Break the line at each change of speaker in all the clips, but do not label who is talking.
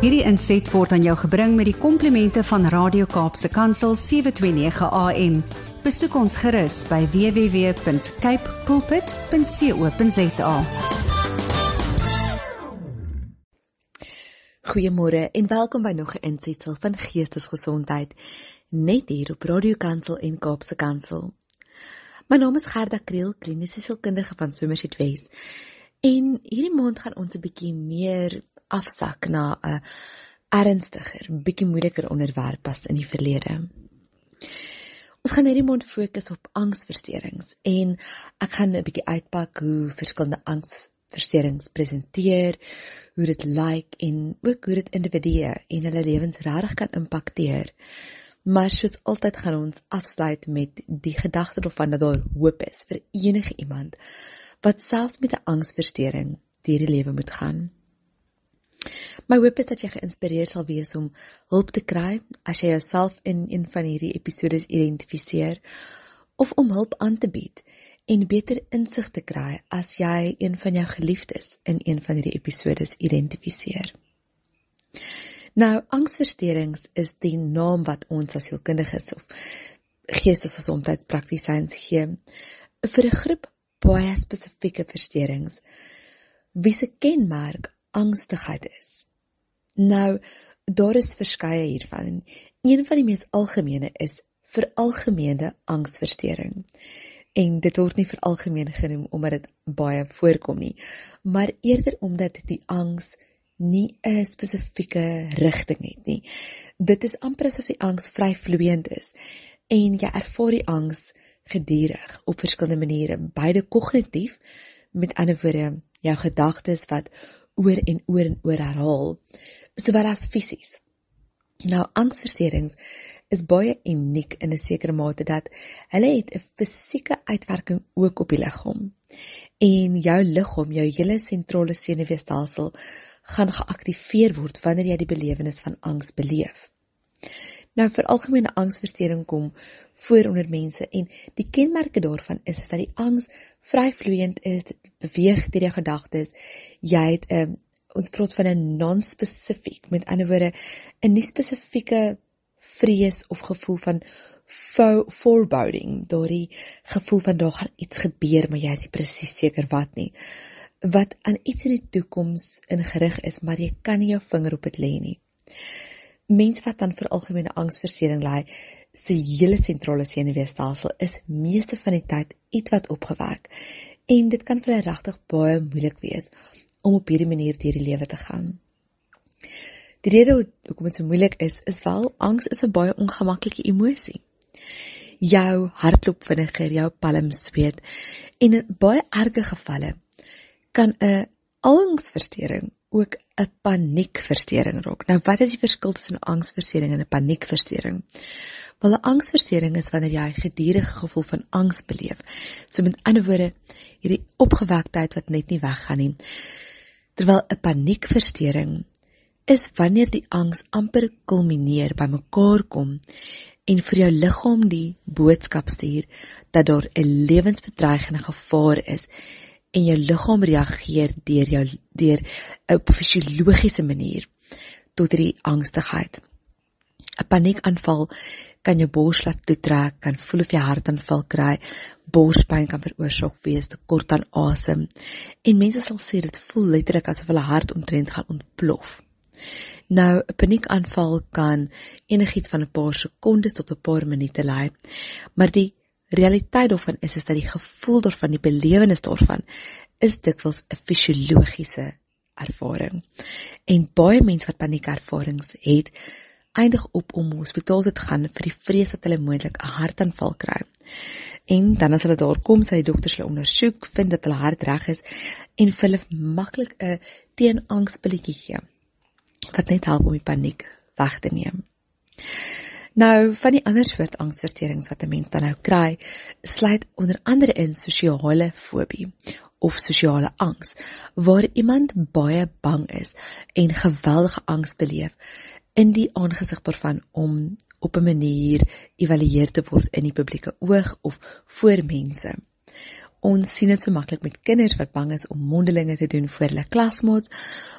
Hierdie inset word aan jou gebring met die komplimente van Radio Kaapse Kansel 729 AM. Besoek ons gerus by www.cape pulpit.co.za.
Goeiemôre en welkom by nog 'n insetsel van Geestesgesondheid net hier op Radio Kansel en Kaapse Kansel. My naam is Gerda Kriel, kliniese sielkundige van Somerset West. En hierdie maand gaan ons 'n bietjie meer afsak na 'n ernstiger, bietjie moeiliker onderwerp as in die verlede. Ons gaan hierdie maand fokus op angsversteurings en ek gaan 'n bietjie uitpak hoe verskillende angsversteurings presenteer, hoe dit lyk like, en ook hoe dit individue en hulle lewens regtig kan impakteer. Maar soos altyd gaan ons afsluit met die gedagte daarvan dat daar hoop is vir enige iemand wat selfs met 'n angsversteuring deur die lewe moet gaan. My hoop is dat jy geïnspireer sal wees om hulp te kry as jy jouself in een van hierdie episodes identifiseer of om hulp aan te bied en beter insig te kry as jy een van jou geliefdes in een van hierdie episodes identifiseer. Nou, angsversteurings is die naam wat ons as sielkundiges of geestesgesondheidspraktisyns gee vir 'n groep baie spesifieke versteurings wie se kenmerk angstigheid is. Nou, daar is verskeie hiervan. Een van die mees algemene is veralgemene angsversteuring. En dit word nie veralgemeen genoem omdat dit baie voorkom nie, maar eerder omdat die angs nie 'n spesifieke rigting het nie. Dit is amper asof die angs vry vloeiend is en jy ervaar die angs gedurig op verskillende maniere, beide kognitief, met ander woorde, jou gedagtes wat oor en oor en oor herhaal, sowel as fisies. Nou angsversteurings is baie uniek in 'n sekere mate dat hulle het 'n fisieke uitwerking ook op die liggaam. En jou liggaam, jou hele sentrale senuweestelsel gaan geaktiveer word wanneer jy die belewenis van angs beleef. Nou vir algemene angsversteuring kom voor onder mense en die kenmerke daarvan is, is dat die angs vryvloeiend is, dit beweeg deur jou gedagtes. Jy het 'n um, ehm, ons praat van 'n non-specific, met ander woorde 'n nie spesifieke vrees of gevoel van foreboding, daardie gevoel van daar gaan iets gebeur, maar jy is nie presies seker wat nie. Wat aan iets in die toekoms ingerig is, maar jy kan nie jou vinger op dit lê nie mense wat dan vir algemene angsversteuring ly, se hele sentrale senuweestelsel is meeste van die tyd ietwat opgewek en dit kan vir hulle regtig baie moeilik wees om op hierdie manier deur die lewe te gaan. Die rede hoekom dit so moeilik is, is wel angs is 'n baie ongemaklike emosie. Jou hartklop vinniger, jou palm sweet en in baie erge gevalle kan 'n angsversteuring ook 'n paniekversteuring raak. Nou wat is die verskil tussen 'n angsversteuring en 'n paniekversteuring? Wel 'n angsversteuring is wanneer jy 'n gedurende gevoel van angs beleef. So met ander woorde, hierdie opgewektheid wat net nie weggaan nie. Terwyl 'n paniekversteuring is wanneer die angs amper kulmineer, bymekaar kom en vir jou liggaam die boodskap stuur dat daar 'n lewensbedreigende gevaar is en jou liggaam reageer deur jou deur 'n fisiologiese manier tot hierdie angstigheid. 'n Paniekaanval kan jou bors laat toetrek, kan voel of jy hartaanval kry, borspyn kan veroorsaak wees, tekort aan asem. En mense sal sê dit voel letterlik asof hulle hart omtrent gaan ontplof. Nou, 'n paniekaanval kan enigiets van 'n paar sekondes tot 'n paar minute lei, maar die realiteit daarvan is is dat die gevoel daarvan, die belewenis daarvan is dikwels 'n fisiologiese ervaring. En baie mense wat paniekervarings het, eindig op om hospitaal toe te gaan vir die vrees dat hulle moontlik 'n hartaanval kry. En dan as hulle daar kom, sê die dokters hulle ondersoek, vind dat hulle hart reg is en vir hulle maklik 'n teenangspilletjie gee wat net help om die paniek weg te neem. Nou, van die ander soort angsversteurings wat 'n mens dan nou kry, sluit onder andere in sosiale fobie of sosiale angs, waar iemand baie bang is en geweldige angs beleef in die aangesig daarvan om op 'n manier evalueer te word in die publieke oog of voor mense. Ons sien dit so maklik met kinders wat bang is om mondelinge te doen voor hulle klasmaats,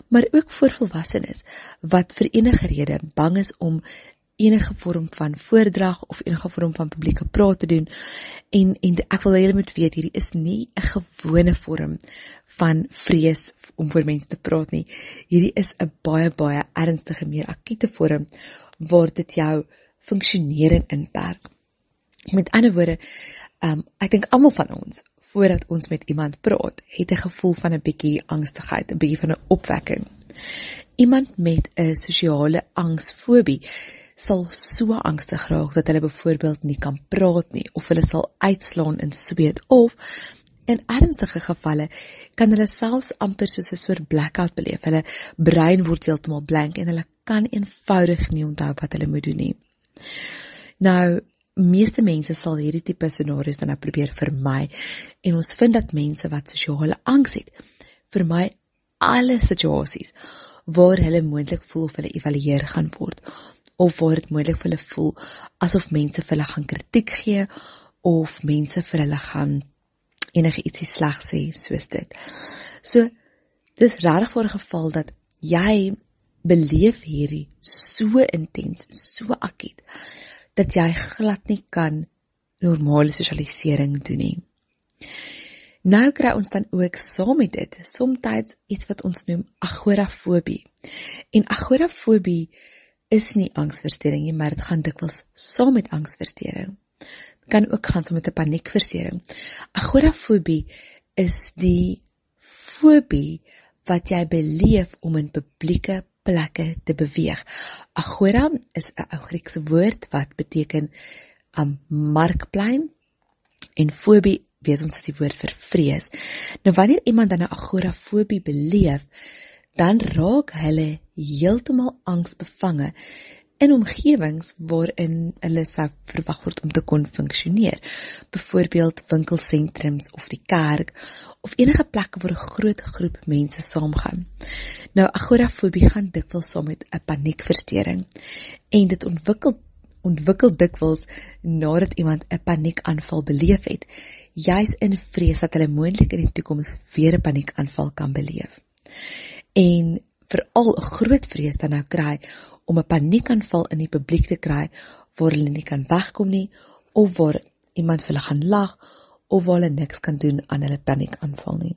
maar ook vir volwassenes wat vir enige rede bang is om enige vorm van voordrag of enige vorm van publieke praat te doen. En en ek wil julle moet weet hierdie is nie 'n gewone vorm van vrees om voor mense te praat nie. Hierdie is 'n baie baie ernstige, meer akute vorm waar dit jou funksionering inperk. Met ander woorde, um, ek dink almal van ons voordat ons met iemand praat, het 'n gevoel van 'n bietjie angstigheid, 'n bietjie van 'n opwekking. Iemand met 'n sosiale angsfobie sal so angstig raak dat hulle byvoorbeeld nie kan praat nie of hulle sal uitslaan in sweet of in ernstige gevalle kan hulle selfs amper soos 'n soort blackout beleef. Hulle brein word heeltemal blank en hulle kan eenvoudig nie onthou wat hulle moet doen nie. Nou meeste mense sal hierdie tipe scenario's dan nou probeer vermy en ons vind dat mense wat sosiale angs het vermy alle situasies waar hulle moontlik voel of hulle evalueer gaan word of waar dit moontlik vir hulle voel asof mense vir hulle gaan kritiek gee of mense vir hulle gaan enige ietsie sleg sê soos dit. So dis regtig vir 'n geval dat jy beleef hierdie so intens, so akkiet dat jy glad nie kan normale sosialisering doen nie. Nou kry ons dan ook saam met dit soms iets wat ons noem agorafobie. En agorafobie is nie angsversteuring nie, maar dit gaan dikwels saam met angsversteuring. Dit kan ook gaan saam met 'n paniekversteuring. Agorafobie is die fobie wat jy beleef om in publieke plekke te beweeg. Agora is 'n ou Griekse woord wat beteken 'n um, markplein en fobie weet ons is die woord vir vrees. Nou wanneer iemand dan 'n agorafobie beleef, dan raak hulle heeltemal angsbevange in omgewings waarin hulle sou verwag word om te kon funksioneer. Byvoorbeeld winkelsentrums of die kerk of enige plekke waar 'n groot groep mense saamgaan. Nou agorafobie gaan dikwels saam met 'n paniekversteuring en dit ontwikkel ontwikkel dikwels nadat iemand 'n paniekaanval beleef het, juis in vrees dat hulle moontlik in die toekoms weer 'n paniekaanval kan beleef. En veral 'n groot vrees dan nou kry om 'n paniekaanval in die publiek te kry waar hulle nie kan wegkom nie of waar iemand vir hulle gaan lag of waar hulle niks kan doen aan hulle paniekaanval nie.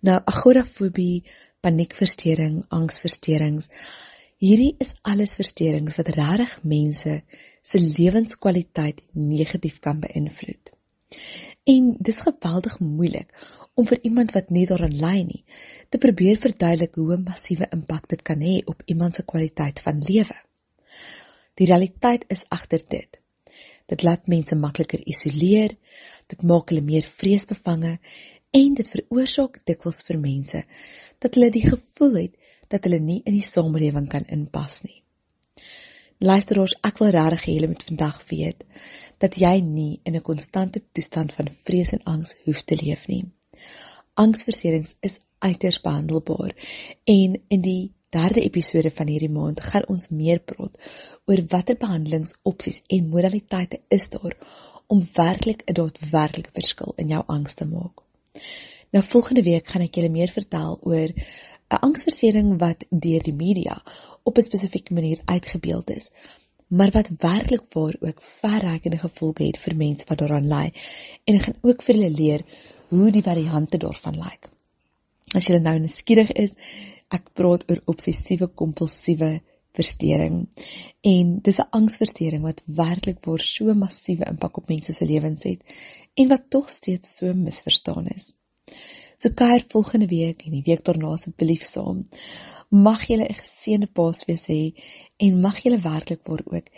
Nou agorafobie, paniekversteuring, angsversteurings, hierdie is alles versteurings wat regtig mense se lewenskwaliteit negatief kan beïnvloed. En dis geweldig moeilik om vir iemand wat nie daarin lê nie te probeer verduidelik hoe 'n massiewe impak dit kan hê op iemand se kwaliteit van lewe. Die realiteit is agter dit. Dit laat mense makliker isoleer, dit maak hulle meer vreesbevange en dit veroorsaak dikwels vir mense dat hulle die gevoel het dat hulle nie in die samelewing kan inpas nie. Luisteraars, ek wil regtig hê julle moet vandag weet dat jy nie in 'n konstante toestand van vrees en angs hoef te leef nie. Angsverserings is uiters behandelbaar en in die derde episode van hierdie maand gaan ons meer praat oor watter behandelingsopsies en modaliteite is daar om werklik 'n daadwerklike verskil in jou angs te maak. Nou volgende week gaan ek julle meer vertel oor 'n angsversering wat deur die media op 'n spesifieke manier uitgebeeld is, maar wat werklik waar ook verrykende gevolge het vir mense wat daaraan ly en ek gaan ook vir hulle leer hoe die variante daarvan lyk. As jy nou nuuskierig is, ek praat oor obsessiewe kompulsiewe versteuring en dis 'n angsversteuring wat werklik waar so massiewe impak op mense se lewens het en wat tog steeds so misverstaan is. So kuier volgende week en die week daarna asseblief saam. Mag julle 'n geseënde Paasfees hê en mag julle werklik waar ook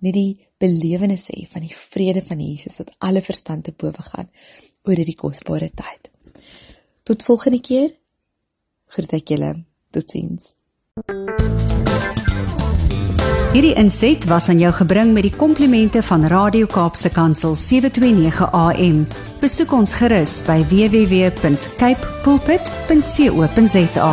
net die belewenis hê van die vrede van Jesus wat alle verstand te bowe gaan oor hierdie kosbare tyd. Tot volgende keer. Groet ek julle. Totsiens.
Hierdie inset was aan jou gebring met die komplimente van Radio Kaapse Kansel 729 AM. Besoek ons gerus by www.cape pulpit.co.za.